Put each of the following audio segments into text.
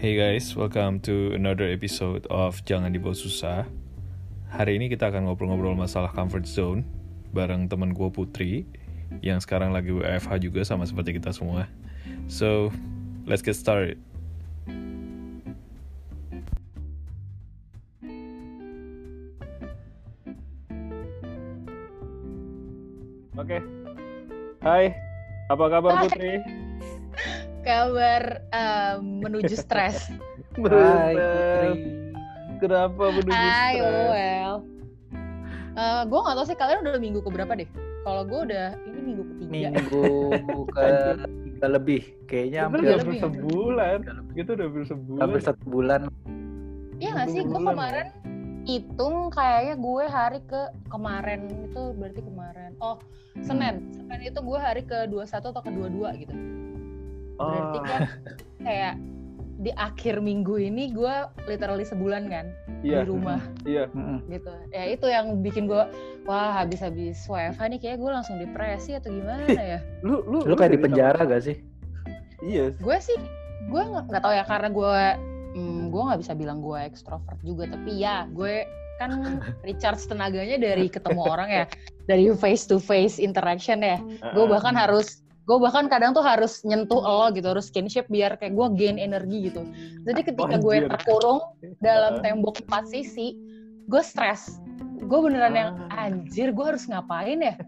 Hey guys, welcome to another episode of Jangan Dibawa Susah. Hari ini kita akan ngobrol-ngobrol masalah comfort zone bareng teman gue Putri yang sekarang lagi WFH juga sama seperti kita semua. So, let's get started. Oke. Hai. Apa kabar Hai. Putri? Kabar um, menuju stres. Hai Putri. Kenapa menuju Hai, stres? well. Uh, gue gak tau sih kalian udah minggu keberapa deh. Kalau gue udah ini minggu ketiga. Minggu ke tiga lebih, kayaknya hampir lebih hampir ya? sebulan. Kita udah hampir sebulan. hampir satu bulan. Iya gak sih? Gue kemarin hitung kayaknya gue hari ke kemarin itu berarti kemarin. Oh, Senin. Senin itu gue hari ke 21 atau ke 22 gitu. Berarti Ah, kan kayak di akhir minggu ini gue literally sebulan kan iya, di rumah iya. Mm-mm. gitu. Ya itu yang bikin gue wah habis-habis WFH nih kayak gue langsung depresi atau gimana ya? Lu lu Lu kayak di penjara gak sih? Iya. gue sih gue nggak nggak tahu ya karena gue hmm, gue nggak bisa bilang gue ekstrovert juga tapi ya gue kan recharge tenaganya dari ketemu orang ya dari face to face interaction ya gue Ah, bahkan harus gue bahkan kadang tuh harus nyentuh lo gitu harus skinship biar kayak gue gain energi gitu jadi ketika gue terkurung dalam tembok empat sisi gue stres gue beneran yang Ah. anjir gue harus ngapain ya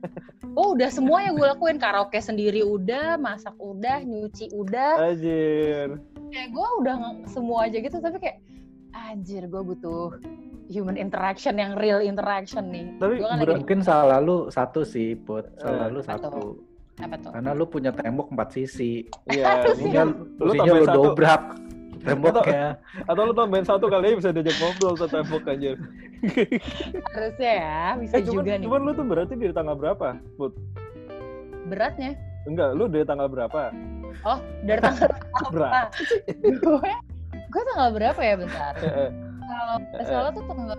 oh udah semua yang gue lakuin karaoke sendiri udah masak udah nyuci udah Anjir. kayak gue udah semua aja gitu tapi kayak anjir gue butuh human interaction yang real interaction nih Tapi kan Mungkin salah lu satu sih, Put. Salah Eh. lu satu. Apa tuh Karena lu punya tembok empat sisi. Iya, mungkin lu lu satu dobrak temboknya. atau lu tambahin satu kali bisa diajak ngobrol satu tembok anjir. harusnya ya bisa Eh, cuman, juga nih cuman lu tuh berarti di tanggal berapa? Put? beratnya Enggak, lu dari tanggal berapa? oh dari tanggal Berat. apa gue gue tanggal berapa ya bentar Eh, eh. kalau salah tuh tanggal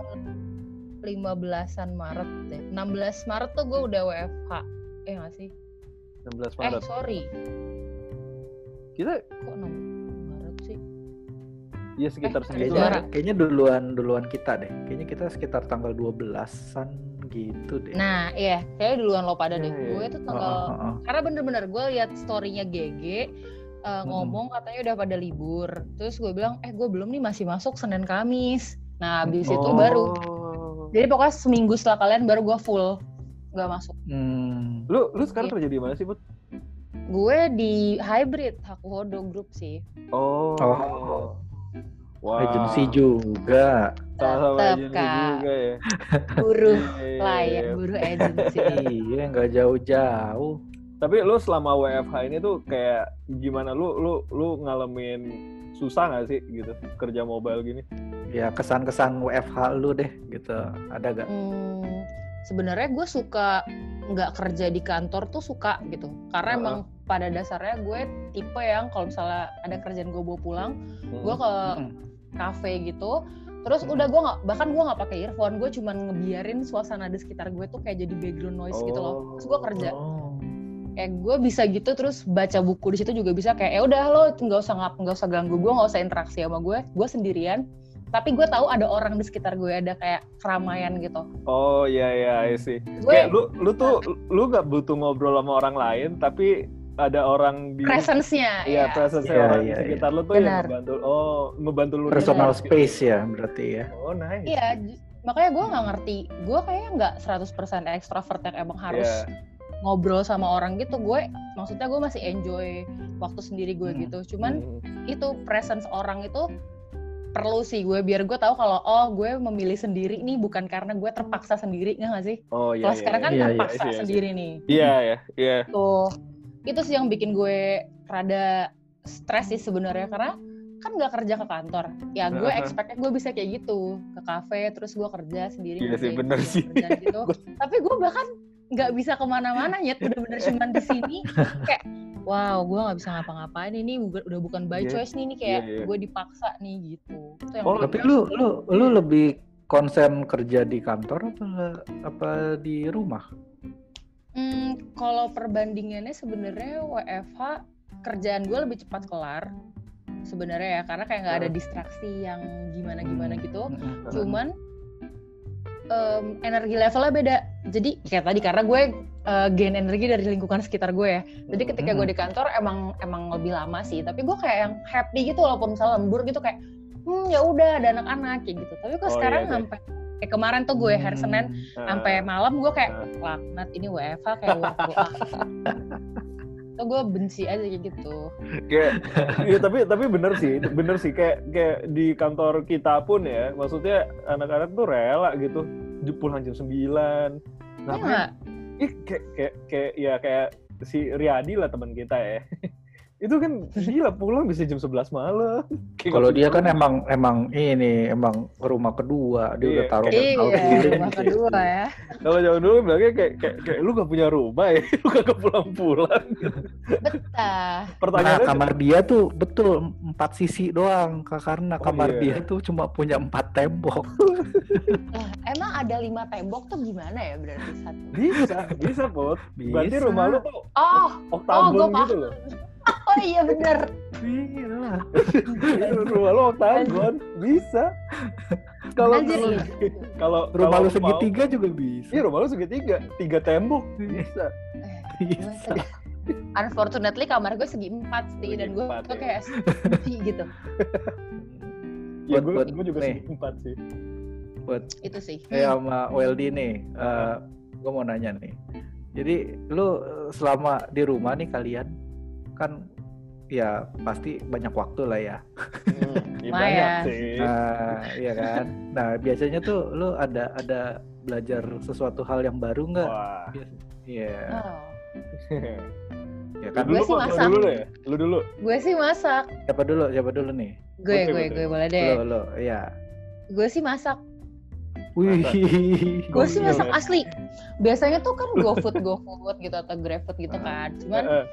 15-an Maret deh 16 Maret tuh gue udah WFH eh nggak sih 16 eh Maret. sorry Kita kok 6 Maret sih ya sekitar Eh. Kayaknya, kayaknya duluan duluan kita deh. Kayaknya kita sekitar tanggal 12-an gitu deh. nah iya kayaknya duluan lo pada Iya, deh iya. gue tuh Oh, tanggal oh, oh, oh. karena bener-bener gue lihat storynya GG uh, Mm-mm. ngomong katanya udah pada libur terus gue bilang eh gue belum nih masih masuk Senin Kamis nah habis itu Oh. baru jadi pokoknya seminggu setelah kalian baru gue full nggak masuk Hmm. Lu lu sekarang Iya. kerja di mana sih, Put? gue di hybrid Hakuhodo Group sih Oh. Oh. Wah. Agency juga. Sama-sama Kak. juga ya. buruh Iya, layan iya, iya. buruh agency iya, nggak jauh-jauh. Tapi lu selama WFH ini tuh kayak gimana lu lu lu ngalamin susah nggak sih gitu kerja mobile gini? Ya kesan-kesan WFH lu deh gitu. Ada gak? Hmm, sebenarnya gue suka nggak kerja di kantor tuh suka gitu. Karena Heeh. emang pada dasarnya gue tipe yang kalau misalnya ada kerjaan gue bawa pulang gue ke Mm-mm. kafe gitu. Terus udah gue nggak bahkan gue nggak pakai earphone gue cuman ngebiarin suasana di sekitar gue tuh kayak jadi background noise gitu loh. Terus gue kerja. Oh. kayak gue bisa gitu terus baca buku di situ juga bisa. Kayak ya udah lo nggak usah ngap nggak usah ganggu gue nggak usah interaksi sama gue. Gue sendirian tapi gue tahu ada orang di sekitar gue ada kayak keramaian gitu Oh iya iya I see. gue Kayak lu lu tuh lu nggak butuh ngobrol sama orang lain tapi ada orang di presence-nya Iya, ya. presence Iya, orang iya, di sekitar lu tuh yang Benar. ngebantu. Oh, ngebantu lu Personal gitu. space ya berarti ya. Oh, nice. Iya, makanya gue nggak ngerti. Gue kayaknya nggak 100% ekstrovert yang emang harus Iya. ngobrol sama orang gitu. Gue, maksudnya gue masih enjoy waktu sendiri gue Hmm. gitu. Cuman Hmm. itu presence orang itu perlu sih gue biar gue tahu kalau oh gue memilih sendiri nih bukan karena gue terpaksa sendiri nggak sih? Oh iya. Kalau iya, sekarang kan iya, iya, terpaksa iya, iya. sendiri nih. Iya ya, iya. Tuh, itu sih yang bikin gue rada stres sih sebenarnya karena kan nggak kerja ke kantor. Ya gue Aha. expect gue bisa kayak gitu ke kafe terus gue kerja sendiri. Iya sih, bener sih. gitu. Tapi gue bahkan nggak bisa ke mana-mana nyet bener-bener cuman di sini kayak wow gue nggak bisa ngapa-ngapain ini udah bukan by Iya. choice nih ini kayak Iya, iya. gue dipaksa nih gitu. Itu yang Oh, Tapi lu lu lu lebih konsen kerja di kantor apa apa di rumah? Hmm, kalau perbandingannya sebenarnya WFH kerjaan gue lebih cepat kelar sebenarnya ya karena kayak nggak ada distraksi yang gimana gimana gitu cuman em, energi levelnya beda jadi kayak tadi karena gue eh, gain energi dari lingkungan sekitar gue ya. Jadi ketika gue di kantor emang emang lebih lama sih. Tapi gue kayak yang happy gitu walaupun misalnya lembur gitu kayak hmm ya udah ada anak-anak kayak gitu. Tapi kok Oh, sekarang iya. sampai kayak kemarin tuh gue hari Senin sampai malam gue kayak laknat ini WFH kayak WFH tuh gue benci aja kayak gitu. Kayak iya tapi tapi bener sih bener sih. Kayak kayak di kantor kita pun ya maksudnya anak-anak tuh rela gitu. Pulang jam 9 Iya ngapain? nggak? Ih kayak kayak kayak ya kayak si Riyadi lah teman kita ya itu kan gila pulang bisa jam 11 malam. Kalau dia kan emang emang ini emang rumah kedua, dia Iya, udah taruh kayak- iya rumah kedua ya. Kalau zaman dulu bilangnya kayak, kayak kayak lu gak punya rumah ya? Lu gak pulang-pulang betah. Nah, kamar dia tuh betul empat sisi doang, karena Oh, kamar iya. dia tuh cuma punya empat tembok. Lah, emang ada lima tembok tuh gimana ya berarti satu? Bisa bisa put berarti Bisa. rumah lu tuh oh oktagon gua gitu paham. loh oh iya bener Iya. rumah lu oktagon bisa kalau Anjir, kalau iya. Rumah mau- segitiga juga bisa. iya rumah lu segitiga tiga tembok bisa Eh, gue Bisa. segi- unfortunately kamar gue segi empat sih dan gue empat, tuh ya. kayak segi gitu ya Buat- gue gue juga nih. segi empat sih Buat itu sih saya sama Weldy nih, eh gue mau nanya nih. Jadi lu eh, selama di rumah nih kalian kan ya pasti banyak waktu lah ya. hmm, ya banyak sih Nah, iya kan. Nah biasanya tuh lu ada ada belajar sesuatu hal yang baru nggak? Iya. Oh. Ya kan. Gue dulu sih masak. dulu deh lu dulu gue sih masak Siapa dulu? Siapa dulu nih? gue gue gue boleh deh Lo lo, ya. gue sih masak Wih. gue sih Gokil masak ya. asli biasanya tuh kan GoFood GoFood gitu atau GrabFood gitu kan cuman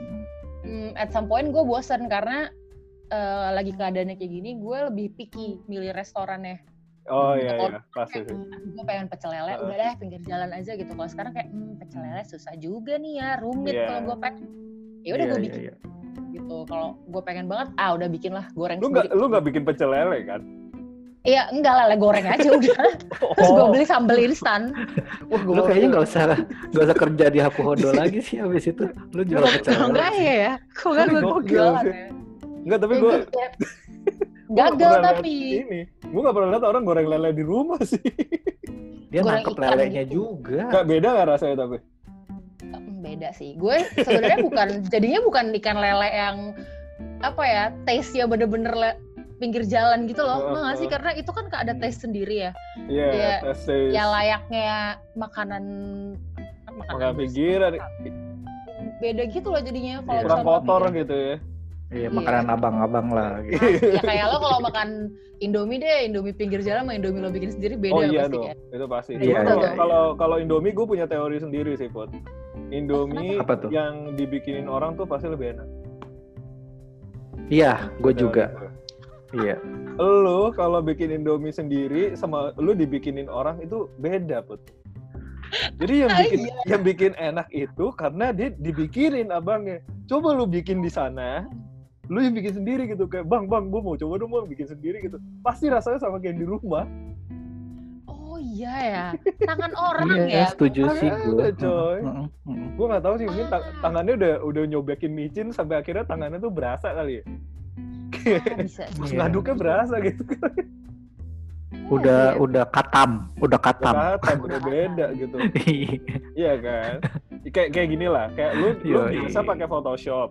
Hmm, at some point gue bosen karena eh, lagi keadaannya kayak gini gue lebih picky milih restorannya. Oh Gitu, iya kalau iya. Pasti sih. Hmm, gue pengen pecel lele. Udah deh pinggir jalan aja gitu. Kalau sekarang kayak hmm, pecel lele susah juga nih ya rumit Iya. kalau gue pengen ya udah Iya, gue iya, bikin iya. gitu. Kalau gue pengen banget ah udah bikin lah goreng lu nggak lu nggak bikin pecel lele kan iya enggak lele goreng aja udah. Terus gue beli sambal instan. Wah, Lu kayaknya nggak usah nggak usah kerja di Haku Hodo lagi sih habis itu. Lu jual pecel Kalau enggak ya ya kok enggak gue Gokil jualan ya? Enggak, tapi Ya, gue gue kayak gagal tapi. ini. Gue gak pernah lihat orang goreng lele di rumah sih. Dia Goreng nangkep ikan. lelenya gitu. juga. Gak beda gak rasanya tapi? Beda sih. Gue sebenarnya bukan jadinya bukan ikan lele yang apa ya taste nya bener-bener le- pinggir jalan gitu loh Heeh, Nggak nggak sih karena itu kan nggak ada taste sendiri ya Iya, Iya, tes tes. ya layaknya makanan Makanan pinggiran. beda gitu loh jadinya kalau Iya. kurang misalnya kotor makan- gitu ya Iya, Iya. makanan abang-abang lah gitu. ya kayak lo kalau makan Indomie deh Indomie pinggir jalan sama Indomie lo bikin sendiri beda oh iya pasti dong kan itu pasti Iya, iya, kalau iya. kalau kalau Indomie gue punya teori sendiri sih Put Indomie Apa tuh? yang dibikinin orang tuh pasti lebih enak Iya, gue juga. Iya. lu kalau bikin Indomie sendiri sama lu dibikinin orang itu beda put jadi yang Ah, bikin iya. yang bikin enak itu karena dia dibikinin abangnya coba lu bikin di sana lu yang bikin sendiri gitu kayak bang bang gue mau coba dong bang bikin sendiri gitu pasti rasanya sama kayak di rumah oh iya ya tangan orang Iya, ya setuju sih gue. coy. Heeh, heeh. gue nggak tahu sih mungkin Ah. tang- tangannya udah udah nyobekin micin sampai akhirnya tangannya tuh berasa kali ya bisa Pas Iya. ngaduknya berasa gitu Udah Iya. udah katam, udah katam. Kata udah beda gitu Iya kan? Kayak kayak gini lah, kayak lu lu biasa pakai Photoshop.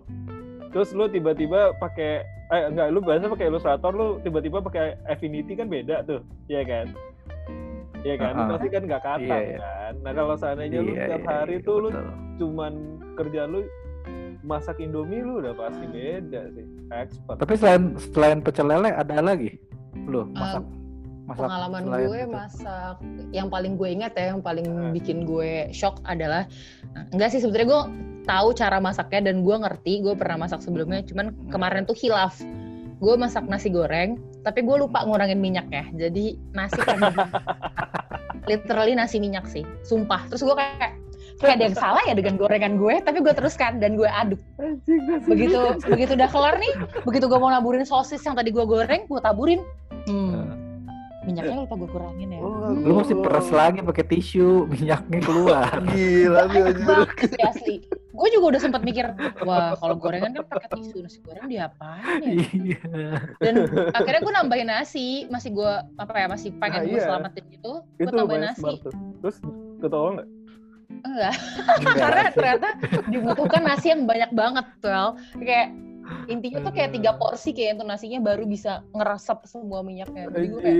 Terus lu tiba-tiba pakai eh enggak, lu biasa pakai Illustrator, lu tiba-tiba pakai Affinity kan beda tuh. Iya kan? Iya kan? Lu Uh-uh. pasti kan nggak kata Iya, iya. kan. Nah, kalau seandainya lu Iya, tiap iya, hari iya, tuh lu betul. cuman kerja lu masak Indomie lu udah pasti beda sih. Expert. Tapi selain selain pecel lele ada lagi? Lu masak masak pengalaman gue itu? masak yang paling gue ingat ya yang paling Hmm. bikin gue shock adalah nah, enggak sih sebetulnya gue tahu cara masaknya dan gue ngerti gue pernah masak sebelumnya cuman kemarin tuh hilaf gue masak nasi goreng tapi gue lupa ngurangin minyak ya jadi nasi kan literally nasi minyak sih sumpah terus gue kayak kayak ada yang salah ya dengan gorengan gue tapi gue teruskan dan gue aduk begitu begitu udah kelar nih begitu gue mau naburin sosis yang tadi gue goreng gue taburin hmm, minyaknya lupa gue kurangin ya Oh, Hmm. Lu mesti peres lagi pakai tisu, minyaknya keluar. Gila banget sih asli. Gue juga udah sempat mikir, wah kalau gorengan kan pakai tisu, nasi goreng diapain ya? Iya. Dan akhirnya gue nambahin nasi, masih gue apa ya masih pengen Nah, gue iya. selamatin gitu, gue tambahin nasi. smart tuh. Terus ketawa nggak? Enggak, karena ternyata dibutuhkan nasi yang banyak banget, well kayak intinya tuh kayak tiga porsi kayak itu nasinya baru bisa ngeresep semua minyaknya. Jadi gue kayak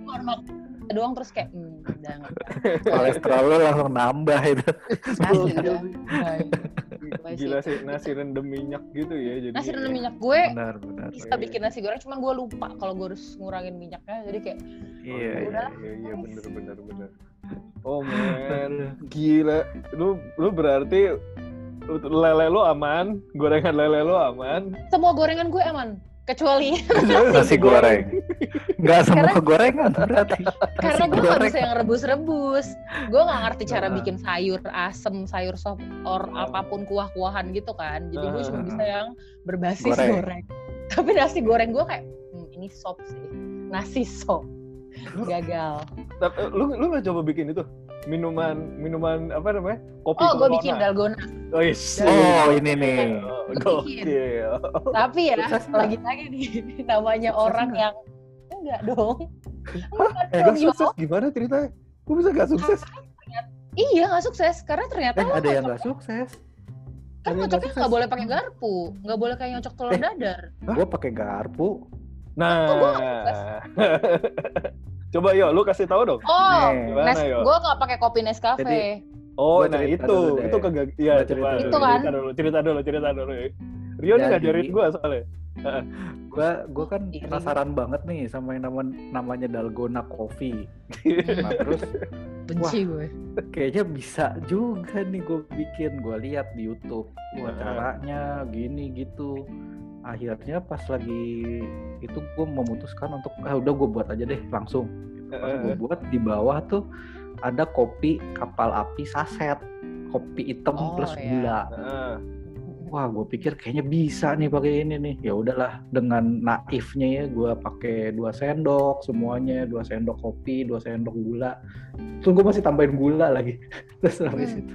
cuma makan doang terus kayak hmm, udah Kolesterol lu langsung nambah itu. Udah. Baik. Baik Gila sih. nasi rendem minyak gitu ya jadi. Nasi rendem minyak gue Benar, benar. bisa bikin nasi goreng cuman gue lupa kalau gue harus ngurangin minyaknya jadi kayak Iya, iya, iya. iya, iya, bener, bener, bener. Oh man, gila. Lu, lu berarti lele lu aman, gorengan lele lu aman. semua gorengan gue aman kecuali Nasi goreng. Enggak semua gorengan berarti. karena gue nggak bisa yang rebus-rebus gue nggak ngerti cara Ah. bikin sayur asem sayur sop or Ah. apa pun kuah-kuahan gitu kan jadi gue cuma Ah. bisa yang berbasis Goreng. goreng, tapi nasi goreng gue kayak hmm, ini sop sih nasi sop gagal Tapi lu lu nggak coba bikin itu minuman minuman apa namanya kopi oh gue bikin dalgona Oh, yes. Oh, ini nih. Oh, tapi ya nggak? lagi-lagi nih namanya Sukses orang yang enggak dong enggak Eh, dong gak yo sukses gimana ceritanya? Kok bisa gak sukses? iya nggak sukses karena ternyata Eh, ada yang nggak sukses. kan sukses. nggak boleh pakai garpu nggak boleh kayak nyocok telur Eh. dadar Gue pakai garpu. Nah, coba yo, lu kasih tahu dong. oh Nes, gue nggak pakai kopi Nescafe Jadi- Oh, nah cerita itu, itu kegag, iya cerita dulu. Itu kan? cerita dulu, cerita dulu, cerita dulu. Rio nih ngajarin gua soalnya. Gua gua kan penasaran banget nih sama yang namanya namanya dalgona coffee. Nah, terus benci gue kayaknya bisa juga nih gue bikin gue lihat di YouTube wah Heeh. caranya gini gitu akhirnya pas lagi itu gue memutuskan untuk ah udah gue buat aja deh langsung. Pas gue buat di bawah tuh ada kopi kapal api saset. Kopi hitam Oh, plus iya. gula. Wah gue pikir kayaknya bisa nih pakai ini nih. Ya udahlah dengan naifnya ya gue pakai dua sendok semuanya dua sendok kopi dua sendok gula. Terus gue masih tambahin gula lagi. Terus habis Hmm. itu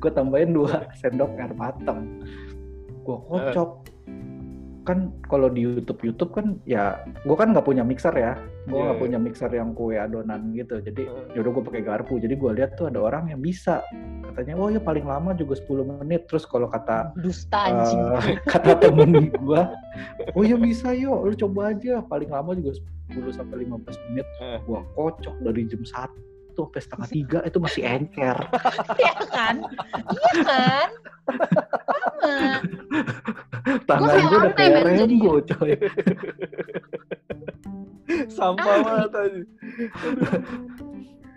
gue tambahin dua sendok air matang gue kocok kan kalau di YouTube YouTube kan ya gue kan nggak punya mixer ya. Gue nggak iya. punya mixer yang kue adonan gitu. Jadi Heeh. ya udah gue pakai garpu. Jadi gue lihat tuh ada orang yang bisa. Katanya oh ya paling lama juga 10 menit. Terus kalau kata dusta anjing. eh, kata temen gue oh ya bisa yuk lu coba aja. Paling lama juga 10 sampai 15 menit. Eh. gue kocok dari jam 1 sampai setengah tiga itu masih encer iya kan? Iya kan? Sama. Tangan kayak gue udah kayak rembo coy. Sampah banget aja.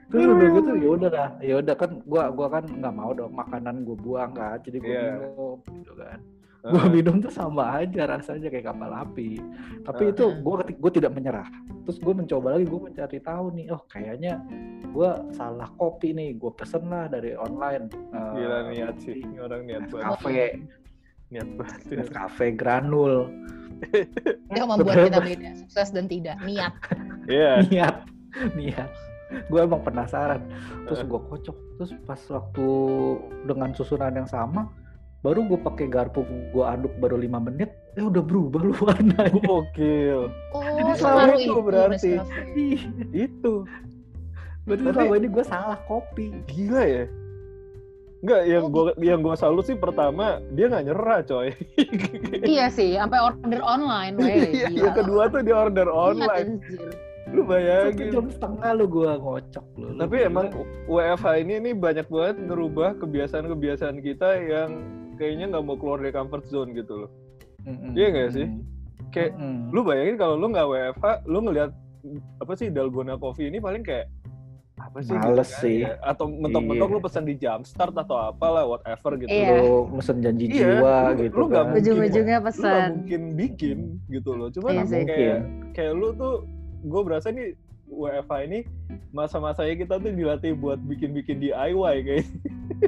terus udah gitu ya udah lah ya udah kan gua gua kan nggak mau dong makanan gue buang kan jadi gue Iya. minum gitu kan gue minum tuh sama aja rasanya kayak kapal api. Tapi itu gue gue tidak menyerah. Terus gue mencoba lagi gue mencari tahu nih oh kayaknya gue salah kopi nih gue pesen lah dari online. Eh, Gila niat sih, ini orang niat banget. Nescafe. Niat banget. Nescafe granul. Itu membuat kita beda sukses dan tidak. Niat. Iya. niat. Niat. Gue emang penasaran. Terus gue kocok. Terus pas waktu dengan susunan yang sama baru gue pakai garpu gue aduk baru lima menit eh udah berubah lu warnanya Gokil. oh Jadi selalu itu itu berarti. Ih, Itu. berarti Tapi- selama ini gue salah kopi Gila ya. Enggak, yang gua yang gua salut sih pertama dia nggak nyerah, coy. iya sih sampai order online Iya, yang kedua tuh dia order Iya, online. Lu satu bayangin. jam setengah lu gue ngocok lu Lu Tapi gila. emang WFH ini nih banyak banget ngerubah kebiasaan-kebiasaan kita yang kayaknya nggak mau keluar dari comfort zone gitu loh. Mm-mm. iya nggak sih? Mm. Kayak Mm-mm. lu bayangin kalau lu nggak WFH, lu ngelihat apa sih dalgona coffee ini paling kayak apa sih? Males kan, sih. ya? Atau mentok-mentok Iya. lu pesan di Jumpstart atau apalah whatever gitu. Iya. lu mesen janji Iya, jiwa lu- gitu lu nggak kan. mungkin- ujung-ujungnya Lu nggak pesan mungkin bikin gitu loh. Cuman Iya sih. kayak kayak lu tuh gue berasa nih WFH ini masa-masanya kita tuh dilatih buat bikin-bikin DIY kayak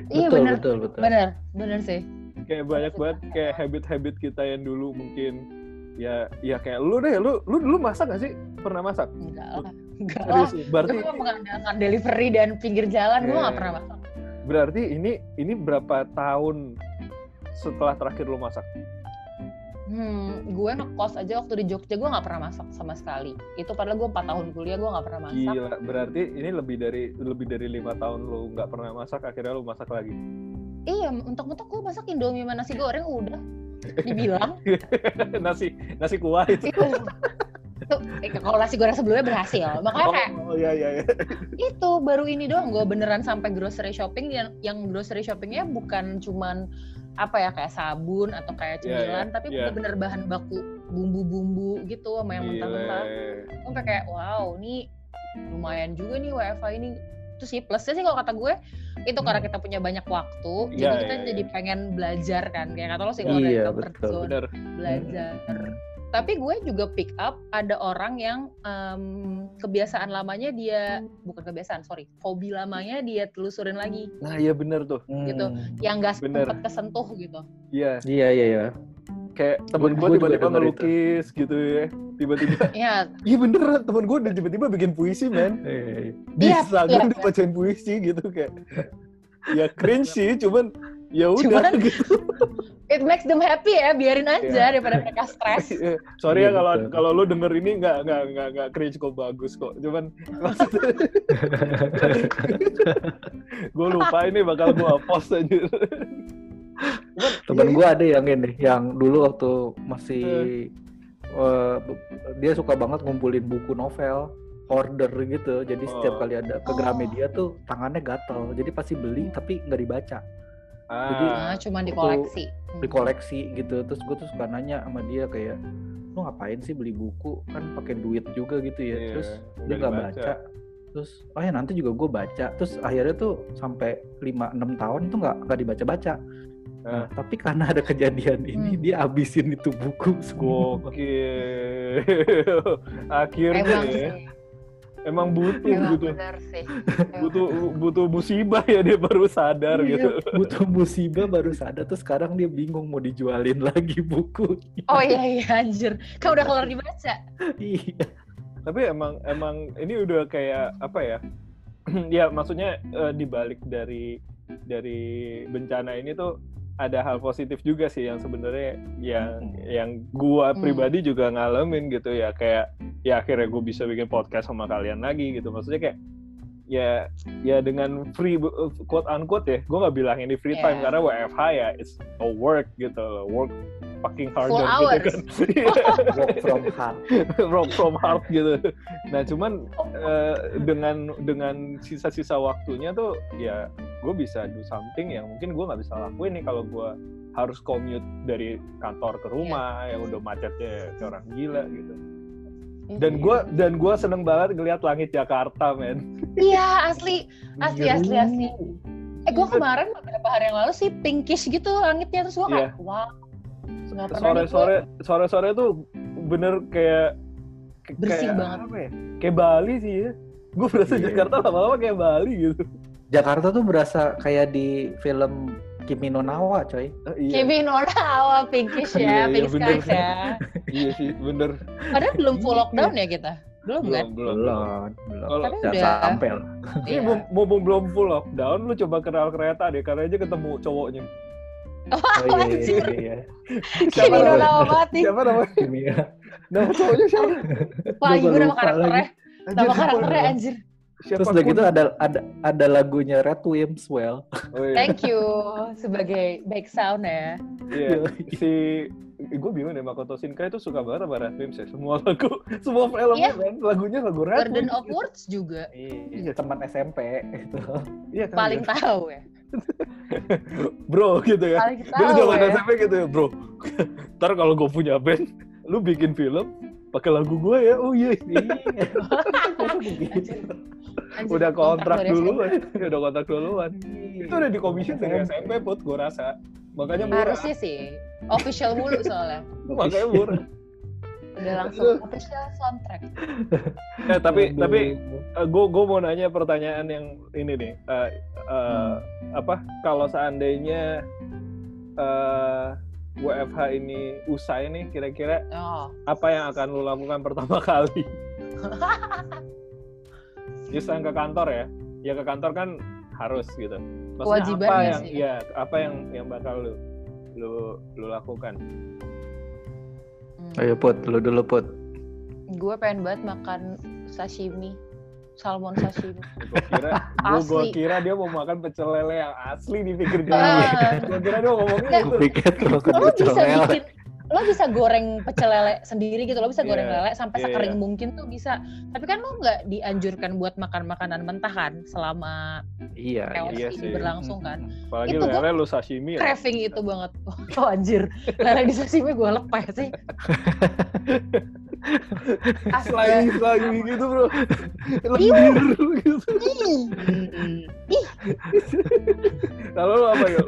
Iya betul, bener, betul, betul. bener, bener sih. Kayak banyak banget kayak habit-habit kita yang dulu mungkin ya ya kayak lu deh lu lu dulu masak gak sih pernah masak Enggak lah, enggak lah. berarti Gue mengandalkan delivery dan pinggir jalan, gue Iya. gak pernah masak. berarti ini ini berapa tahun setelah terakhir lu masak Hmm, gue ngekos aja waktu di Jogja gue nggak pernah masak sama sekali. Itu padahal gue 4 tahun kuliah gue nggak pernah masak. gila berarti ini lebih dari lebih dari lima tahun lu nggak pernah masak akhirnya lu masak lagi Iya, untuk-untuk gue masak Indomie sama nasi goreng udah. Dibilang. nasi nasi kuah itu itu. itu eh, kalau nasi goreng sebelumnya berhasil. Makanya kayak oh iya iya iya itu baru ini doang gue beneran sampai grocery shopping yang yang grocery shoppingnya bukan cuman apa ya kayak sabun atau kayak Iya, cemilan iya, tapi iya. bener-bener bahan baku bumbu-bumbu gitu sama yang mentah-mentah sampai kayak wow ini lumayan juga nih WFH ini itu sih plusnya sih kalau kata gue itu karena kita punya banyak waktu jadi Iya, kita iya, jadi pengen belajar kan kayak kata lo sih kalau dari Iya, comfort betul. zone. bener. Belajar. Tapi gue juga pick up ada orang yang em, kebiasaan lamanya dia bukan kebiasaan sorry hobi lamanya dia telusurin lagi. Nah iya bener tuh. Gitu. Hmm. yang gak sempet kesentuh gitu. Iya. Iya, iya, iya. Kayak temen gue tiba-tiba ngelukis gitu ya. Tiba-tiba ya iya beneran temen gue udah tiba-tiba bikin puisi men. Iya, di Iya, Instagram iya. dibacain puisi gitu kayak. Ya cringe sih cuman ya udah Cuman- gitu. it makes them happy ya biarin aja daripada mereka stres. Sorry ya Iya, kalau betul. kalau lu denger ini nggak nggak nggak nggak cringe kok bagus kok. Cuman gue lupa ini bakal gue post aja Temen iya, gue ada yang ini, yang dulu waktu masih eh, dia suka banget ngumpulin buku novel order gitu. Jadi setiap Oh. kali ada ke Oh. Gramedia tuh tangannya gatel. Jadi pasti beli tapi nggak dibaca, ah, nah cuman di koleksi Hmm. dikoleksi gitu. Terus gue tuh suka nanya sama dia kayak, lu ngapain sih beli buku? Kan pakai duit juga gitu ya. Iya, Terus dia nggak dibaca. baca. Terus, oh ya nanti juga gue baca. Terus akhirnya tuh sampai 5-6 tahun tuh nggak nggak dibaca-baca. Nah, tapi karena ada kejadian ini, Hmm. dia abisin itu buku semua. Gokil. Akhirnya emang ya, sih emang butuh emang gitu. sih Butuh butuh musibah ya dia baru sadar Iya, gitu. butuh musibah baru sadar terus sekarang dia bingung mau dijualin lagi buku. oh iya iya anjir kan udah kelar dibaca iya. Tapi emang emang ini udah kayak apa ya? ya maksudnya eh, dibalik dari dari bencana ini tuh ada hal positif juga sih yang sebenarnya yang yang gua Hmm. pribadi juga ngalamin gitu ya. Kayak ya akhirnya gue bisa bikin podcast sama kalian lagi gitu. Maksudnya kayak ya ya dengan free quote unquote ya gue nggak bilang ini free time Yeah. karena WFH ya it's a work gitu work fucking harder Full gitu kan Iya. Work from home. from from heart gitu. Nah cuman eh, dengan dengan sisa-sisa waktunya tuh ya gue bisa do something yang mungkin gue nggak bisa lakuin nih kalau gue harus commute dari kantor ke rumah yang udah macetnya orang gila gitu. Dan gue dan gue seneng banget ngeliat langit Jakarta men. iya asli asli asli Biru. asli eh gue kemarin beberapa hari yang lalu sih pinkish gitu langitnya terus gue kayak wow nih gue- Sore-sore sore-sore tuh bener kayak Bersih kayak banget. apa ya? Kayak Bali sih ya. Gue berasa Iya. Jakarta lama-lama kayak Bali gitu. Jakarta tuh berasa kayak di film Kimi no Nawa, coy. Ah, iya. Kimi no Nawa pinkish Iya, ya, iya, pink bener. skies ya. iya sih bener. Padahal belum full Iya. lockdown ya kita. Belum kan? belum belum belum. Belum, belum. Kalau udah. sampai lah. ini Iya. mum- mumpung belum full lockdown, lu coba kenal kereta deh, karena aja ketemu cowoknya. Oh, iya, iya, Anjir. iya, iya. Kimi no? Nawa nih. Siapa namanya? Kimi ya. Nama cowoknya siapa? Wah, gue nama karakternya. Nama karakternya anjir. Siapa Terus udah gitu ada ada ada lagunya Red Wimswell. Oh, iya. Thank you sebagai back sound ya. Iya. Si gue bingung deh Makoto Shinkai itu suka banget sama Red Wimps ya. Semua lagu, semua filmnya Iya. kan lagunya lagu Red Garden Wimps. of Words juga Iya, teman SMP itu. Iya kan. paling ya? tahu ya. bro gitu ya. Paling Dulu tahu zaman ya. SMP gitu ya, bro. Ntar kalau gue punya band, lu bikin film pakai lagu gue ya. Oh iya. Iya. Udah kontrak duluan. udah kontrak duluan. Itu udah di commission dari SMP put gue rasa. Makanya murah. Harusnya sih official mulu soalnya. Makanya murah. Udah langsung official soundtrack. Eh, tapi tapi gue gue mau nanya pertanyaan yang ini nih. Uh, uh, apa kalau seandainya uh, WFH ini usai nih, kira-kira Oh. apa yang akan lu lakukan pertama kali? Just yang ke kantor ya? Ya ke kantor kan harus gitu. Maksudnya Kewajiban apa nggak yang sih? ya apa yang yang bakal lu lu lu lakukan? Hmm. Ayo put, lu dulu put. Gue pengen banget makan sashimi, salmon sashimi. Gue kira Asli. kira dia mau makan pecel lele yang asli di Ah. jalan. Gue kira dia mau ngomong Nggak, gitu. Gue pikir lo bisa pecel lele. bikin lo bisa goreng pecel lele sendiri gitu lo bisa goreng Iya, lele sampai iya, sekering iya. mungkin tuh bisa tapi kan lo nggak dianjurkan buat makan makanan mentah kan selama Iya, chaos iya ini sih. berlangsung kan Apalagi Itu lele lu sashimi ya. craving itu banget oh anjir lele di sashimi gue lepeh sih Selain lagi gitu bro. Lendir gitu. Ih. Lalu lu apa yuk?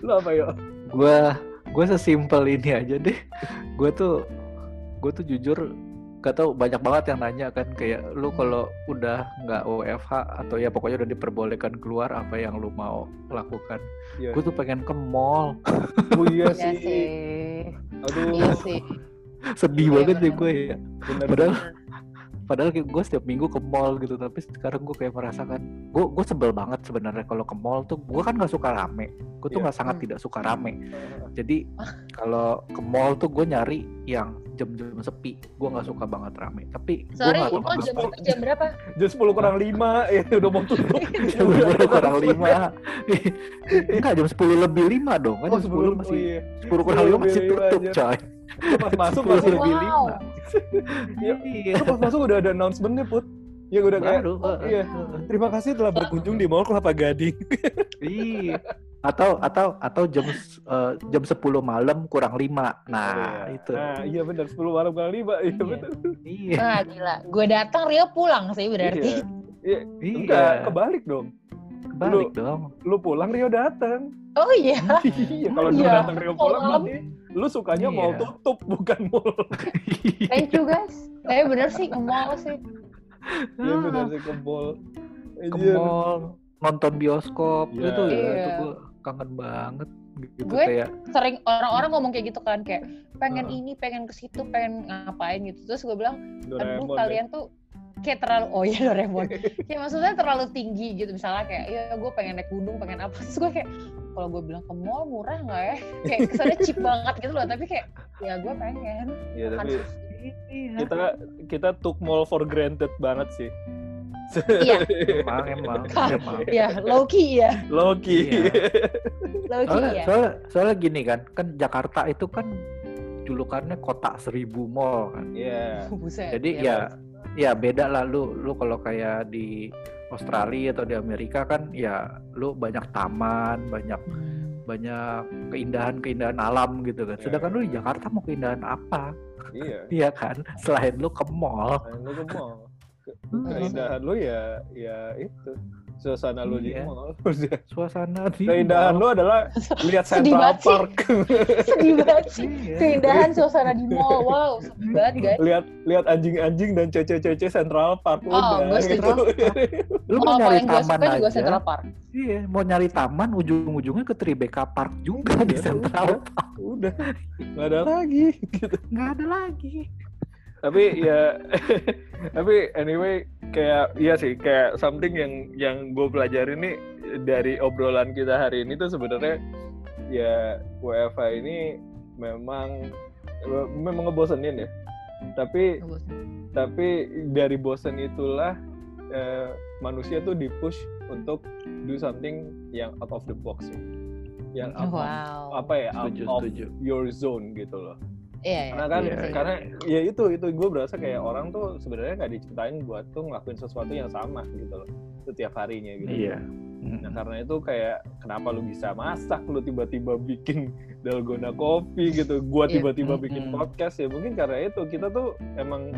Lu apa yuk? gue gue sesimpel ini aja deh gue tuh gue tuh jujur gak tau banyak banget yang nanya kan kayak lu kalau udah nggak WFH atau ya pokoknya udah diperbolehkan keluar apa yang lu mau lakukan Iya. gue tuh pengen ke mall Oh iya Iya sih. sih Aduh. iya sih sedih Iya, banget deh bener. gue ya Bener. padahal padahal kayak gue setiap minggu ke mall gitu tapi sekarang gue kayak merasakan gue gue sebel banget sebenarnya kalau ke mall tuh gue kan nggak suka rame gue tuh Iya. nggak sangat Hmm. tidak suka rame jadi kalau ke mall tuh gue nyari yang jam-jam sepi gue nggak suka banget rame tapi gue sorry tahu jam, kenapa. jam berapa Jam 10 kurang 5 ya udah mau tutup. jam sepuluh kurang lima enggak jam sepuluh lebih lima dong kan Oh, jam sepuluh 10 masih iya. sepuluh kurang lima masih 10 lebih lima tutup coy pas masuk masih lebih Wow. lima Iya. iya Lu pas masuk udah ada announcement-nya, Put. Ya udah kayak baru oh, iya. Terima kasih telah berkunjung di Mall Kelapa Gading. Iya. Atau atau atau jam eh, jam 10 malam kurang 5. Nah, Iya. itu. Nah, iya benar 10 malam kali 5. Iya Iya. benar. Iya. ah gila gue datang Rio pulang sih berarti Iya. Iya. Enggak, kebalik dong. Kebalik dong. Lu pulang Rio datang. oh iya iya, kalau Iya. datang Rio pulang malam. berarti lu sukanya Iya. mau tutup bukan mall. thank you guys eh bener sih ke mall sih Iya benar sih ke mall. Ke Anjir. mall, nonton bioskop Iya. itu ya, Iya. itu gue kangen banget gitu Gue kayak sering orang-orang ngomong kayak gitu kan kayak pengen Heeh. ini pengen ke situ pengen ngapain gitu terus gue bilang aduh Doraemon ya. kalian tuh kayak terlalu oh ya Doraemon kayak maksudnya terlalu tinggi gitu misalnya kayak ya gue pengen naik gunung pengen apa terus gue kayak kalau gue bilang ke mall murah nggak ya kayak kesannya cheap banget gitu loh tapi kayak ya gue pengen Iya, makan tapi Iya. kita kita took mall for granted banget sih. Iya. emang emang emang. ya low key ya Loki. Iya. low key Soalnya, ya soalnya, soalnya gini kan, kan Jakarta itu kan julukannya kota seribu mall kan. Iya. buset Jadi ya, ya ya beda lah lu lu kalau kayak di Australia atau di Amerika kan ya lu banyak taman, banyak banyak keindahan-keindahan alam gitu kan. Iya. Sedangkan lu di Jakarta mau keindahan apa? Iya. Iya kan? Selain lu ke mall. Nah, lu ke mall. Ke-. Keindahan lu ya ya itu. Suasana lu di Iya. mall. Suasana di Keindahan lu adalah lihat Central. Park. sedih banget sih Iya. keindahan suasana di mall wow sedih banget guys lihat lihat anjing-anjing dan cece-cece Central Park Oh, udah gue gitu. Lu oh mau nyari taman suka juga aja. Central Park Iya, mau nyari taman ujung-ujungnya ke Tribeca Park juga di Iya, Central udah. Park. udah nggak ada lagi gitu. Nggak ada lagi. Tapi ya tapi anyway kayak iya sih kayak something yang yang gue pelajari nih dari obrolan kita hari ini tuh sebenarnya ya WFH ini memang memang ngebosenin ya tapi tapi dari bosen itulah eh, manusia tuh dipush untuk do something yang out of the box ya. yang out of- wow apa ya out Setuju, of setuju. your zone gitu loh iya karena kan Iya, karena ya itu itu gue berasa kayak orang tuh sebenarnya nggak diciptain buat tuh ngelakuin sesuatu yang sama gitu loh setiap harinya gitu Iya. nah karena itu kayak kenapa lu bisa masak lu tiba-tiba bikin dalgona kopi gitu gua Iya. tiba-tiba bikin podcast ya mungkin karena itu kita tuh emang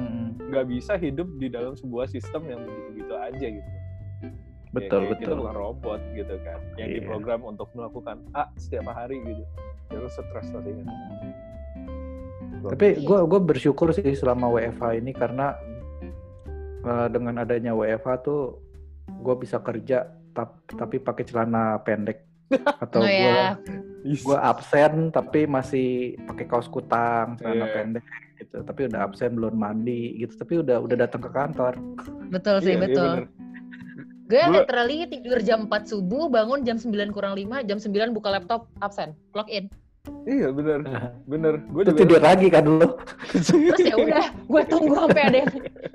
nggak bisa hidup di dalam sebuah sistem yang begitu-begitu aja gitu Betul, ya, kayak kita betul. bukan robot gitu kan yang Iya. diprogram untuk melakukan A setiap hari gitu ya lu stres pastinya Tapi gue gue bersyukur sih selama WFH ini karena eh, dengan adanya WFH tuh gue bisa kerja tap- tapi pakai celana pendek atau Oh gue ya, gue absen tapi masih pakai kaos kutang celana Iya. pendek gitu tapi udah absen belum mandi gitu tapi udah udah datang ke kantor betul sih, Iya, iya betul. bener. Gue Gua- literally tidur jam 4 subuh, bangun jam 9 kurang 5, jam 9 buka laptop, absen, log in. Iya bener, bener. Gue Terus tidur lagi kan lu Terus ya udah, gue tunggu sampai ada yang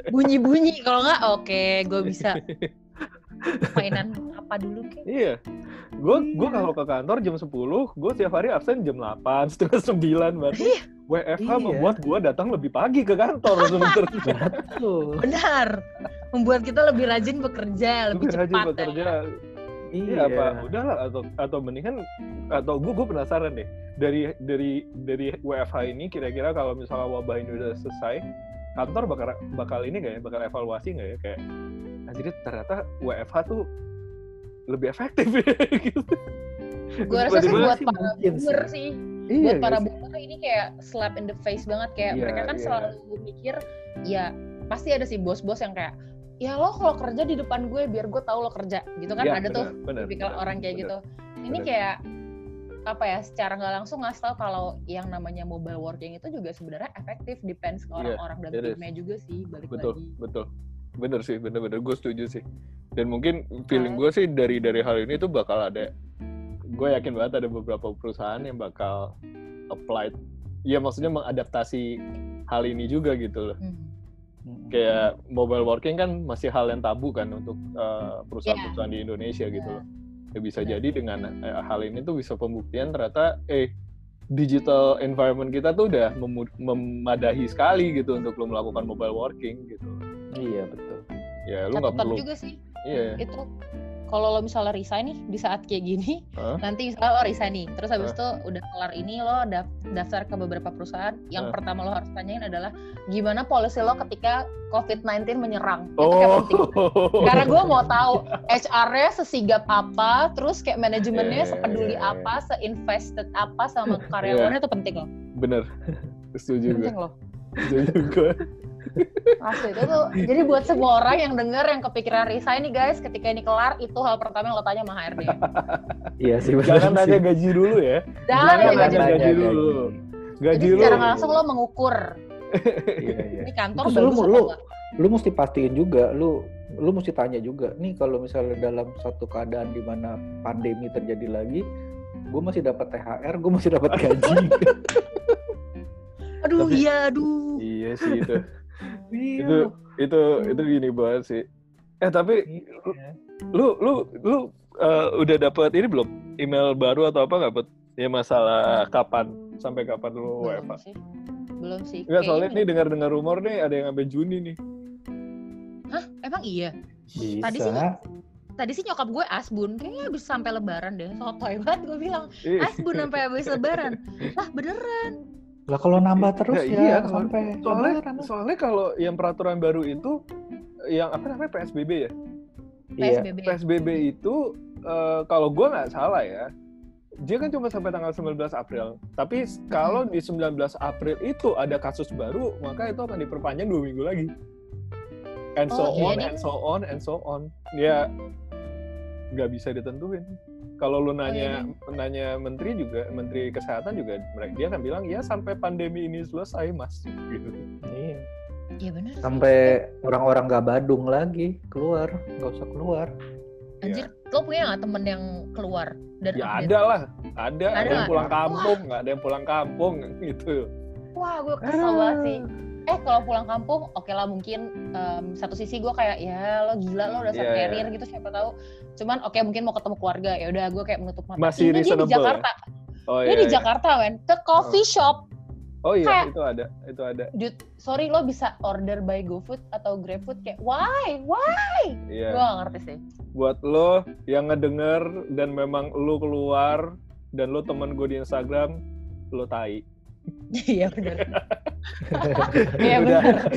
bunyi-bunyi. Kalau nggak, oke, gue bisa mainan apa dulu kek. Iya. Gue gue kalau ke kantor jam 10, gue tiap hari absen jam 8, setengah 9 baru. WFH Iya. membuat gue datang lebih pagi ke kantor sebenarnya. Benar, membuat kita lebih rajin bekerja, lebih Lebih rajin cepat. bekerja. Ya. Iya apa? Udahlah atau atau mendingan atau gue gue penasaran deh dari dari dari WFH ini kira-kira kalau misalnya wabah ini udah selesai kantor bakal bakal ini nggak ya bakal evaluasi nggak ya kayak anjir ternyata WFH tuh lebih efektif ya gitu. Gue rasa sih buat sih para boomer sih. sih, Iya, buat para boomer ini kayak slap in the face banget kayak Iya, mereka kan iya. selalu mikir ya pasti ada sih bos-bos yang kayak ya lo kalau kerja di depan gue biar gue tahu lo kerja gitu kan Iya, ada tuh benar, benar, tipikal orang kayak benar. gitu ini benar. kayak apa ya secara nggak langsung ngasih tahu kalau yang namanya mobile working itu juga sebenarnya efektif depends ke orang-orang dan it is. timnya juga sih balik betul lagi betul bener sih bener-bener gue setuju sih dan mungkin feeling Nah. gue sih dari dari hal ini tuh bakal ada gue yakin banget ada beberapa perusahaan yang bakal applied ya maksudnya mengadaptasi hal ini juga gitu loh Hmm. Kayak mobile working kan masih hal yang tabu kan untuk uh, perusahaan-perusahahan di Indonesia gitu Iya. loh ya bisa Benar. jadi dengan eh, hal ini tuh bisa pembuktian ternyata eh digital environment kita tuh udah memu- memadahi sekali gitu untuk lo melakukan mobile working gitu Iya betul. ya lu nggak perlu juga sih iya itu kalau lo misalnya resign nih di saat kayak gini Hah? nanti misalnya lo resign nih terus habis itu udah kelar ini lo daf- daftar ke beberapa perusahaan yang Hah? pertama lo harus tanyain adalah gimana policy lo ketika COVID-19 menyerang? Itu kayak oh. penting. Karena gue mau tahu HR-nya sesigap apa terus kayak manajemennya iya, sepeduli iya, iya. apa seinvested apa sama karyawannya itu penting loh. Bener. Setuju gue penting loh. Setuju gue Asli itu tuh. Jadi buat semua orang yang denger yang kepikiran resign nih guys, ketika ini kelar itu hal pertama yang lo tanya sama HRD. Iya sih benar jangan sih. nanya gaji dulu ya Jangan nanya gaji. gaji dulu. gaji Jadi lu secara langsung lo mengukur Iya, iya. ini kantor Terus lu, bagus lu, enggak. lu mesti pastiin juga, lu lu mesti tanya juga. Nih kalau misalnya dalam satu keadaan di mana pandemi terjadi lagi, gue masih dapat THR, gue masih dapat gaji. Aduh Tapi- iya aduh. iya sih itu Iya. itu itu itu gini banget sih eh tapi Iya. lu lu lu eh, udah dapat ini belum email baru atau apa nggak Put? ya masalah kapan sampai kapan lu sih. Belum sih. Enggak, Kayaknya soalnya nih belum. dengar-dengar rumor nih ada yang sampai Juni nih. Hah? Emang iya? Bisa. Tadi sih Tadi sih nyokap gue asbun, kayaknya bisa sampai lebaran deh. Sotoy banget gue bilang. Asbun sampai habis lebaran. Lah beneran. Lah kalau nambah terus Ya, ya, iya, sampai soalnya lah. soalnya kalau yang peraturan baru itu yang apa namanya PSBB ya? Iya. PSBB. PSBB itu eh, kalau gua nggak salah ya, dia kan cuma sampai tanggal 19 April. Tapi kalau di 19 April itu ada kasus baru, maka itu akan diperpanjang dua minggu lagi. And so Oh, iya on, nih. and so on, and so on. Ya nggak bisa ditentuin. Kalau lu nanya nanya menteri juga, menteri kesehatan juga, mereka dia akan bilang ya sampai pandemi ini selesai mas. Gitu. Iya. Iya bener sih. Sampai orang-orang gak badung lagi keluar, nggak usah keluar. Anjir, lo punya nggak temen yang keluar dan Ya update? ada lah, ada, ada, Ada yang pulang kampung, nggak ada yang pulang kampung gitu. Wah, gue kesel banget sih. Eh, kalau pulang kampung, oke lah mungkin em, satu sisi gue kayak ya lo gila lo udah Iya, iya. carrier gitu siapa tahu. Cuman oke mungkin mau ketemu keluarga ya udah gue kayak menutup mata. Masih Ini dia di ya? Jakarta. Oh Dia iya, di iya. Jakarta men, ke coffee shop. Oh iya, Kayak- itu ada, itu ada. Dude, sorry lo bisa order by GoFood atau GrabFood kayak why? Why? Iya. Gue gak ngerti sih. Buat lo yang ngedenger dan memang lo keluar dan lo temen gue di Instagram, lo tai. Iya benar. Iya Udah. benar.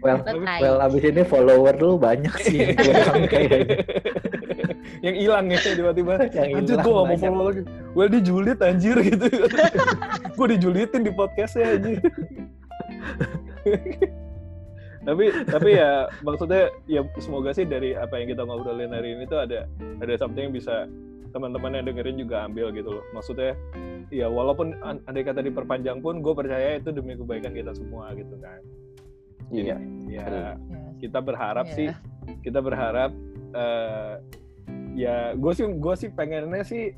Well, well abis ini follower lu banyak sih. Kayaknya. yang hilang ya tiba-tiba. Yang Anjir gue gak mau follow lagi. Well dijulit anjir gitu. gue dijulitin di podcastnya anjir. tapi tapi ya maksudnya ya semoga sih dari apa yang kita ngobrolin hari ini tuh ada ada something yang bisa teman-teman yang dengerin juga ambil gitu loh maksudnya ya walaupun an- andai kata diperpanjang pun gue percaya itu demi kebaikan kita semua gitu kan Iya. ya kita berharap Iya. sih kita berharap eh, ya gue sih gue sih pengennya sih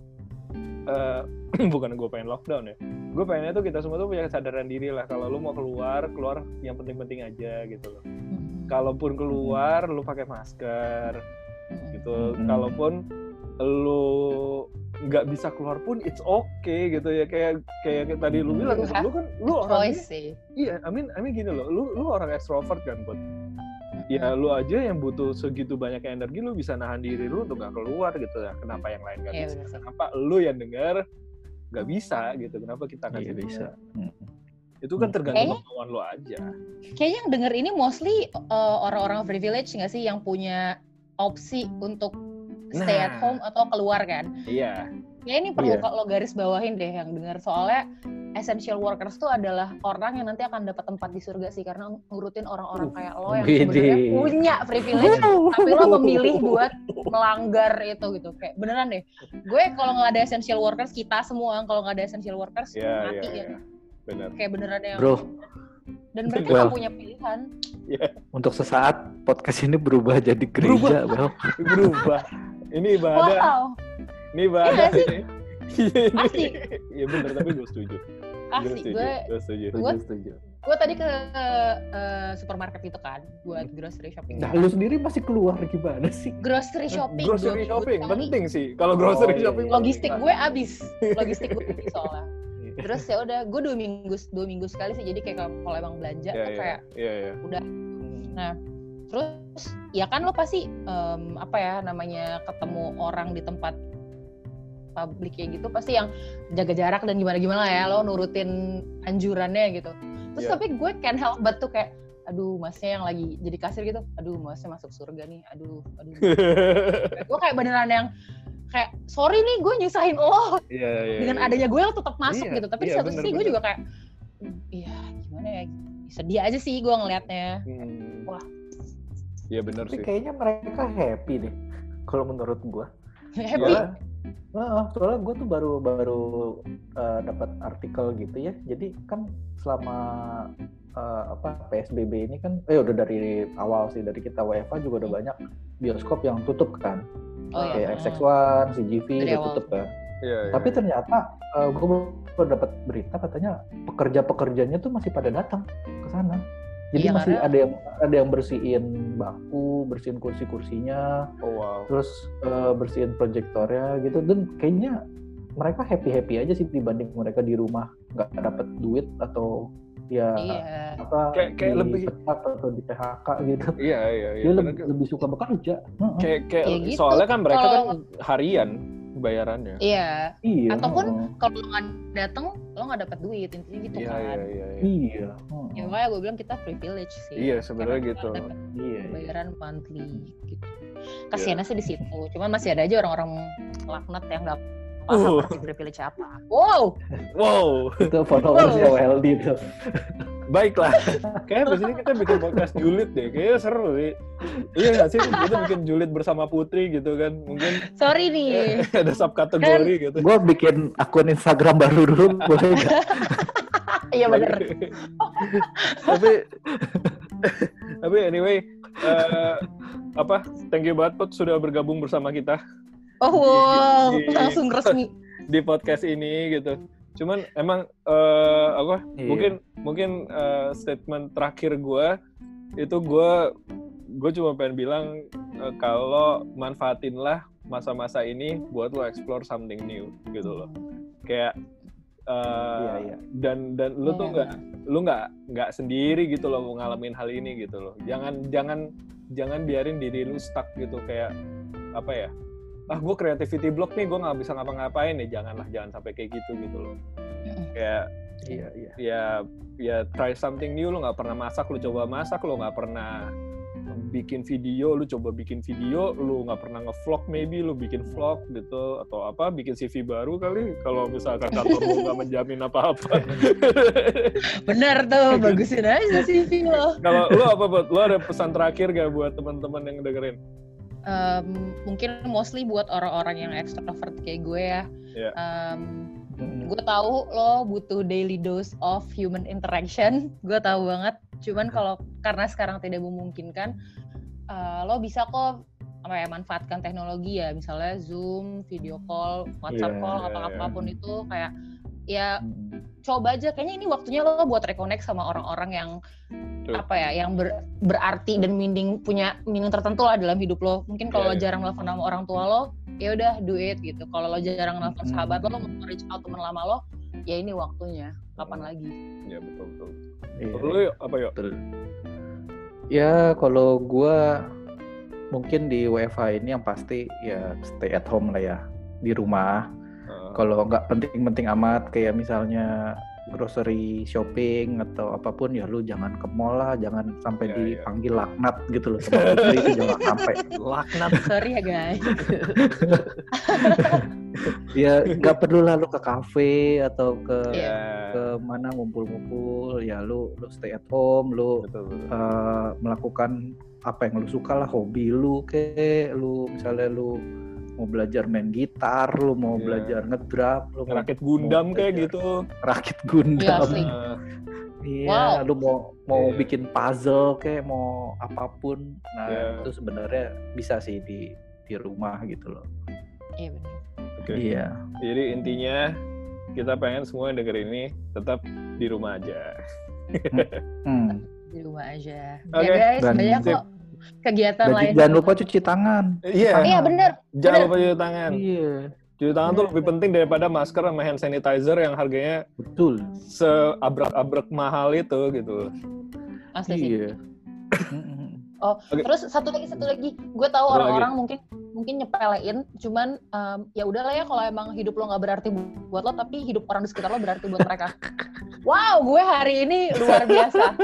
eh, bukan gue pengen lockdown ya gue pengennya tuh kita semua tuh punya kesadaran diri lah kalau lu mau keluar keluar yang penting-penting aja gitu loh Mm-mm. kalaupun keluar lu pakai masker gitu Mm-mm. kalaupun lu nggak bisa keluar pun it's okay gitu ya. Kayak kayak tadi lu bilang gitu. have lu kan lu orang iya I mean I mean gini loh lu lu orang extrovert kan buat ya lu aja yang butuh segitu banyak energi lu bisa nahan diri lu untuk gak keluar gitu ya. Kenapa yang lain gak Iya, bisa? bener sih. kenapa lu yang dengar gak bisa gitu? Kenapa kita nggak Iya bisa. Hmm. itu kan tergantung kemauan lu aja. Kayaknya yang denger ini mostly uh, orang-orang privilege nggak sih yang punya opsi untuk stay at Nah. home atau keluar kan? iya. Ya ini perlu Iya. kalau garis bawahin deh yang denger soalnya essential workers tuh adalah orang yang nanti akan dapat tempat di surga sih karena ngurutin orang-orang Uh, kayak lo yang sebenarnya punya privilege. Tapi lo memilih buat melanggar itu gitu. Kayak beneran deh. Gue kalau nggak ada essential workers kita semua kalau nggak ada essential workers iya mati iya ya. benar kayak beneran yang Bro, dan mereka Well. punya pilihan. Untuk sesaat podcast ini berubah jadi gereja, Bel. berubah ini ibadah. Wow. Ini ibadah Iya sih? ini. Asli. iya benar tapi gue setuju. Setuju gue gue setuju. Gue- Setuju, gue tadi ke eh, supermarket itu kan buat grocery shopping. Nah, lu sendiri masih keluar gimana sih? grocery shopping. Grocery shopping penting sih. Kalau grocery Oh, iya, shopping iya. logistik gue abis logistik gue abis soalnya. Terus ya udah gue dua minggu dua minggu sekali sih. Jadi kayak kalau emang belanja Iya, tuh iya, kayak iya, iya. nah terus ya kan lo pasti em, apa ya namanya ketemu orang di tempat publik kayak gitu pasti yang jaga jarak dan gimana gimana ya lo nurutin anjurannya gitu terus Iya. tapi gue can help but tuh kayak aduh masnya yang lagi jadi kasir gitu aduh masnya masuk surga nih aduh aduh gue kayak beneran yang kayak sorry nih gue nyusahin lo Iya, iya. dengan iya. adanya gue lo tetap masuk Iya, gitu tapi di satu bener, sisi gue juga kayak iya gimana ya sedih aja sih gue ngelihatnya Hmm. Wah. Iya benar Tapi sih. kayaknya mereka happy deh. Kalau menurut gua. happy Iya. Nah, soalnya gue tuh baru baru uh, dapat artikel gitu ya. Jadi kan selama uh, apa PSBB ini kan, eh udah dari awal sih dari kita WFA juga udah banyak bioskop yang tutup kan. oh Kayak iya XX1, CGV Dari udah awal. tutup kan. Iya, iya. Tapi ternyata uh, gue baru dapat berita katanya pekerja-pekerjanya tuh masih pada datang ke sana. Jadi Iya, masih karena- ada yang ada yang bersihin baku, bersihin kursi-kursinya, oh wow. terus eh, bersihin proyektornya gitu dan kayaknya mereka happy happy aja sih dibanding mereka di rumah nggak dapat duit atau ya iya apa Kayak- kayak lebih- atau di PHK gitu Iya, iya, iya. dia lebih, kan? lebih suka bekerja. Kayak kayak Ya gitu, soalnya kan mereka kalau- kan harian bayarannya. iya iya Ataupun kalau nggak dateng lo nggak dapat duit intinya gitu Iya, kan iya, iya, iya. iya heeh. ya makanya gue bilang kita privilege sih Iya, sebenarnya Karena gitu. dapet iya iya. bayaran monthly gitu Iya. kasiannya sih di situ cuman masih ada aja orang-orang laknat yang nggak paham Uh. privilege apa wow Wow, itu followersnya WLD tuh baiklah. Kayaknya abis ini kita bikin podcast julid deh. Kayaknya seru sih. Iya nggak sih? Kita bikin julid bersama Putri gitu kan. Mungkin sorry nih ada subkategori gitu. gue bikin akun Instagram baru dulu boleh nggak iya bener tapi tapi anyway eh, apa thank you banget Put sudah bergabung bersama kita oh wow Di- di- langsung resmi di podcast ini gitu cuman emang eh, apa Iya. mungkin mungkin eh, statement terakhir gue itu gue gue cuma pengen bilang eh, kalau manfaatinlah masa-masa ini buat lo explore something new gitu loh kayak eh, Iya, iya. dan dan lu tuh Iya. nggak lu nggak nggak sendiri gitu loh mau ngalamin hal ini gitu loh jangan jangan jangan biarin diri lu stuck gitu kayak apa ya ah gue creativity block nih gue nggak bisa ngapa-ngapain nih janganlah jangan sampai kayak gitu gitu loh kayak iya iya ya ya try something new lu nggak pernah masak lu coba masak lu nggak pernah bikin video, lu coba bikin video, lu nggak pernah ngevlog maybe, lu bikin vlog gitu atau apa, bikin CV baru kali kalau misalkan kantor lu nggak menjamin apa-apa. Bener tuh, bagusin aja CV lo. kalau lu apa buat lu ada pesan terakhir gak buat teman-teman yang dengerin? Um, mungkin mostly buat orang-orang yang extrovert kayak gue ya. Iya. Um, gue tahu lo butuh daily dose of human interaction gue tahu banget cuman kalau karena sekarang tidak memungkinkan uh, lo bisa kok apa ya manfaatkan teknologi ya misalnya zoom video call whatsapp Iya, call iya, apa iya. apa pun itu kayak ya Mm-mm. coba aja kayaknya ini waktunya lo buat reconnect sama orang-orang yang Betul. apa ya yang ber- berarti dan meaning punya meaning tertentu lah dalam hidup lo mungkin kalau Iya, lo iya. jarang nelfon sama orang tua lo ya udah do it gitu kalau lo jarang nelfon Hmm. sahabat lo lo mau reach out teman lama lo ya ini waktunya kapan Hmm. lagi Ya betul betul. Iya. Lu yuk, apa yuk? Betul. Ya kalau gua mungkin di WFH ini yang pasti ya stay at home lah ya di rumah. Uh, Kalau nggak penting-penting amat kayak misalnya grocery shopping atau apa pun ya lu jangan ke mall lah, jangan sampai Iya, iya. dipanggil laknat gitu loh sama putri itu jangan sampai. laknat. sorry ya guys Ya nggak perlu lah lu ke kafe atau ke Iya. ke mana ngumpul-ngumpul ya lu lu stay at home, lu betul betul. eh, melakukan apa yang lu suka lah hobi lu ke lu misalnya lu mau belajar main gitar lu mau Iya. belajar ngedrum lu mau Ngerakit Gundam mau kayak gitu. rakit gundam iya Wow. lu mau mau Iya. bikin puzzle kayak mau apa pun nah Iya. itu sebenarnya bisa sih di di rumah gitu loh iya benar Oke. iya Jadi intinya kita pengen semua yang denger ini tetap di rumah aja. Hmm. di rumah aja Oke, ya guys banyak kok kegiatan Dan lain jangan di lupa cuci tangan Iya. iya bener Jangan bener. lupa cuci tangan. iya Cuci tangan tuh lebih penting daripada masker sama hand sanitizer yang harganya betul seabrek-abrek mahal itu gitu. asli sih iya Mm-mm. Oke. Terus satu lagi satu lagi, gue tahu orang-orang mungkin mungkin nyepelein, cuman em, ya udahlah ya kalau emang hidup lo nggak berarti bu- buat lo, tapi hidup orang di sekitar lo berarti buat mereka. Wow, gue hari ini luar biasa,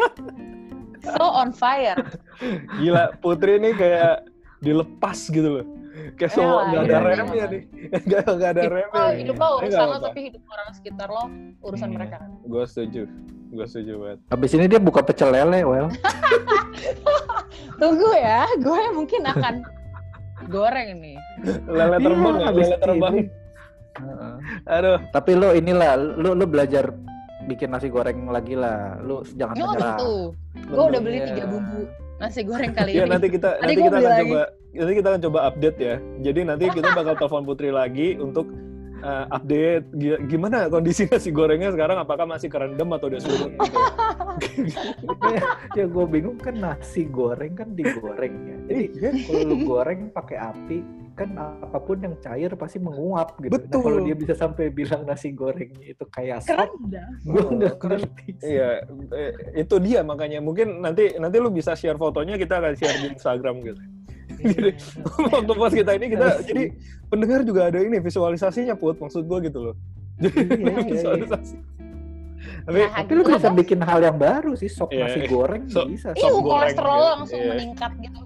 so on fire. Gila, Putri ini kayak dilepas gitu loh. Kayak Ya, semua nggak ada iya, remnya iya. nih. Nggak nggak ada Hidup lo, remnya. hidup lo urusan lo, tapi hidup orang sekitar lo urusan Iya. mereka. Gue setuju. Gue setuju banget. Habis ini dia buka pecel lele, well. Tunggu ya, gue mungkin akan goreng nih. Lele terbang Iya, ya, lele terbang. Aduh, Tapi lo inilah, lo lo belajar bikin nasi goreng lagi lah. Lo jangan Oh menyerah. tentu, gue udah beli Iya. tiga bumbu nasi goreng kali ya ini. nanti kita nanti kita akan lagi. coba nanti kita akan coba update ya. Jadi nanti kita bakal telepon Putri lagi untuk uh, update gi- gimana kondisi nasi gorengnya sekarang apakah masih kerendam atau udah surut gitu. ya gue bingung kan nasi goreng kan digoreng ya. Jadi Iya. kalau lo goreng pakai api kan apa pun yang cair pasti menguap gitu. Nah, Betul. kalau dia bisa sampai bilang nasi gorengnya itu kayak dah. gue Oh, nggak keren. ngerti. Iya, eh, itu dia makanya mungkin nanti nanti lu bisa share fotonya kita akan share di Instagram gitu. Jadi waktu pas kita ini kita jadi pendengar juga ada ini visualisasinya put maksud gua gitu loh. Jadi Iya, iya, iya. visualisasi. Tapi Nah, Tapi Gua bisa bikin hal yang baru sih, sop Iya, nasi iya. goreng Sop- bisa. Iya, Sop goreng kolesterol gitu. langsung Iya. meningkat gitu.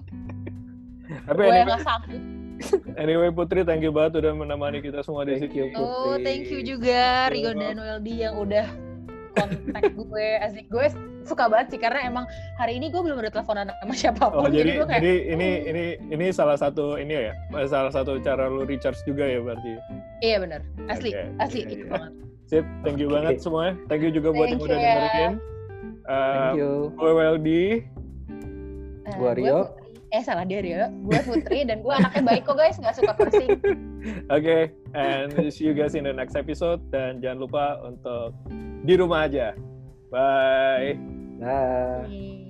tapi Gue anyway, nggak sanggup. anyway Putri thank you banget udah menemani kita semua di sini. Oh, thank you juga Rio dan Weldy yang udah kontak gue. Asik gue suka banget sih karena emang hari ini gue belum ada teleponan sama siapa pun. Oh, jadi gue kayak jadi ini ini ini salah satu ini ya, salah satu cara lu recharge juga ya berarti. iya benar. Asli, Oke, asli iya, itu banget. Sip, thank you Oke. banget semuanya. Thank you juga buat Thank yang udah ya. dengerin. Thank Uh, you. gue Weldy. Eh, Gua gue Rio. Eh salah dia Rio. Gue Putri dan gue anaknya baik kok guys, nggak suka cursing. Oke, and see you guys in the next episode. Dan jangan lupa untuk di rumah aja. Bye. Dah. Nih.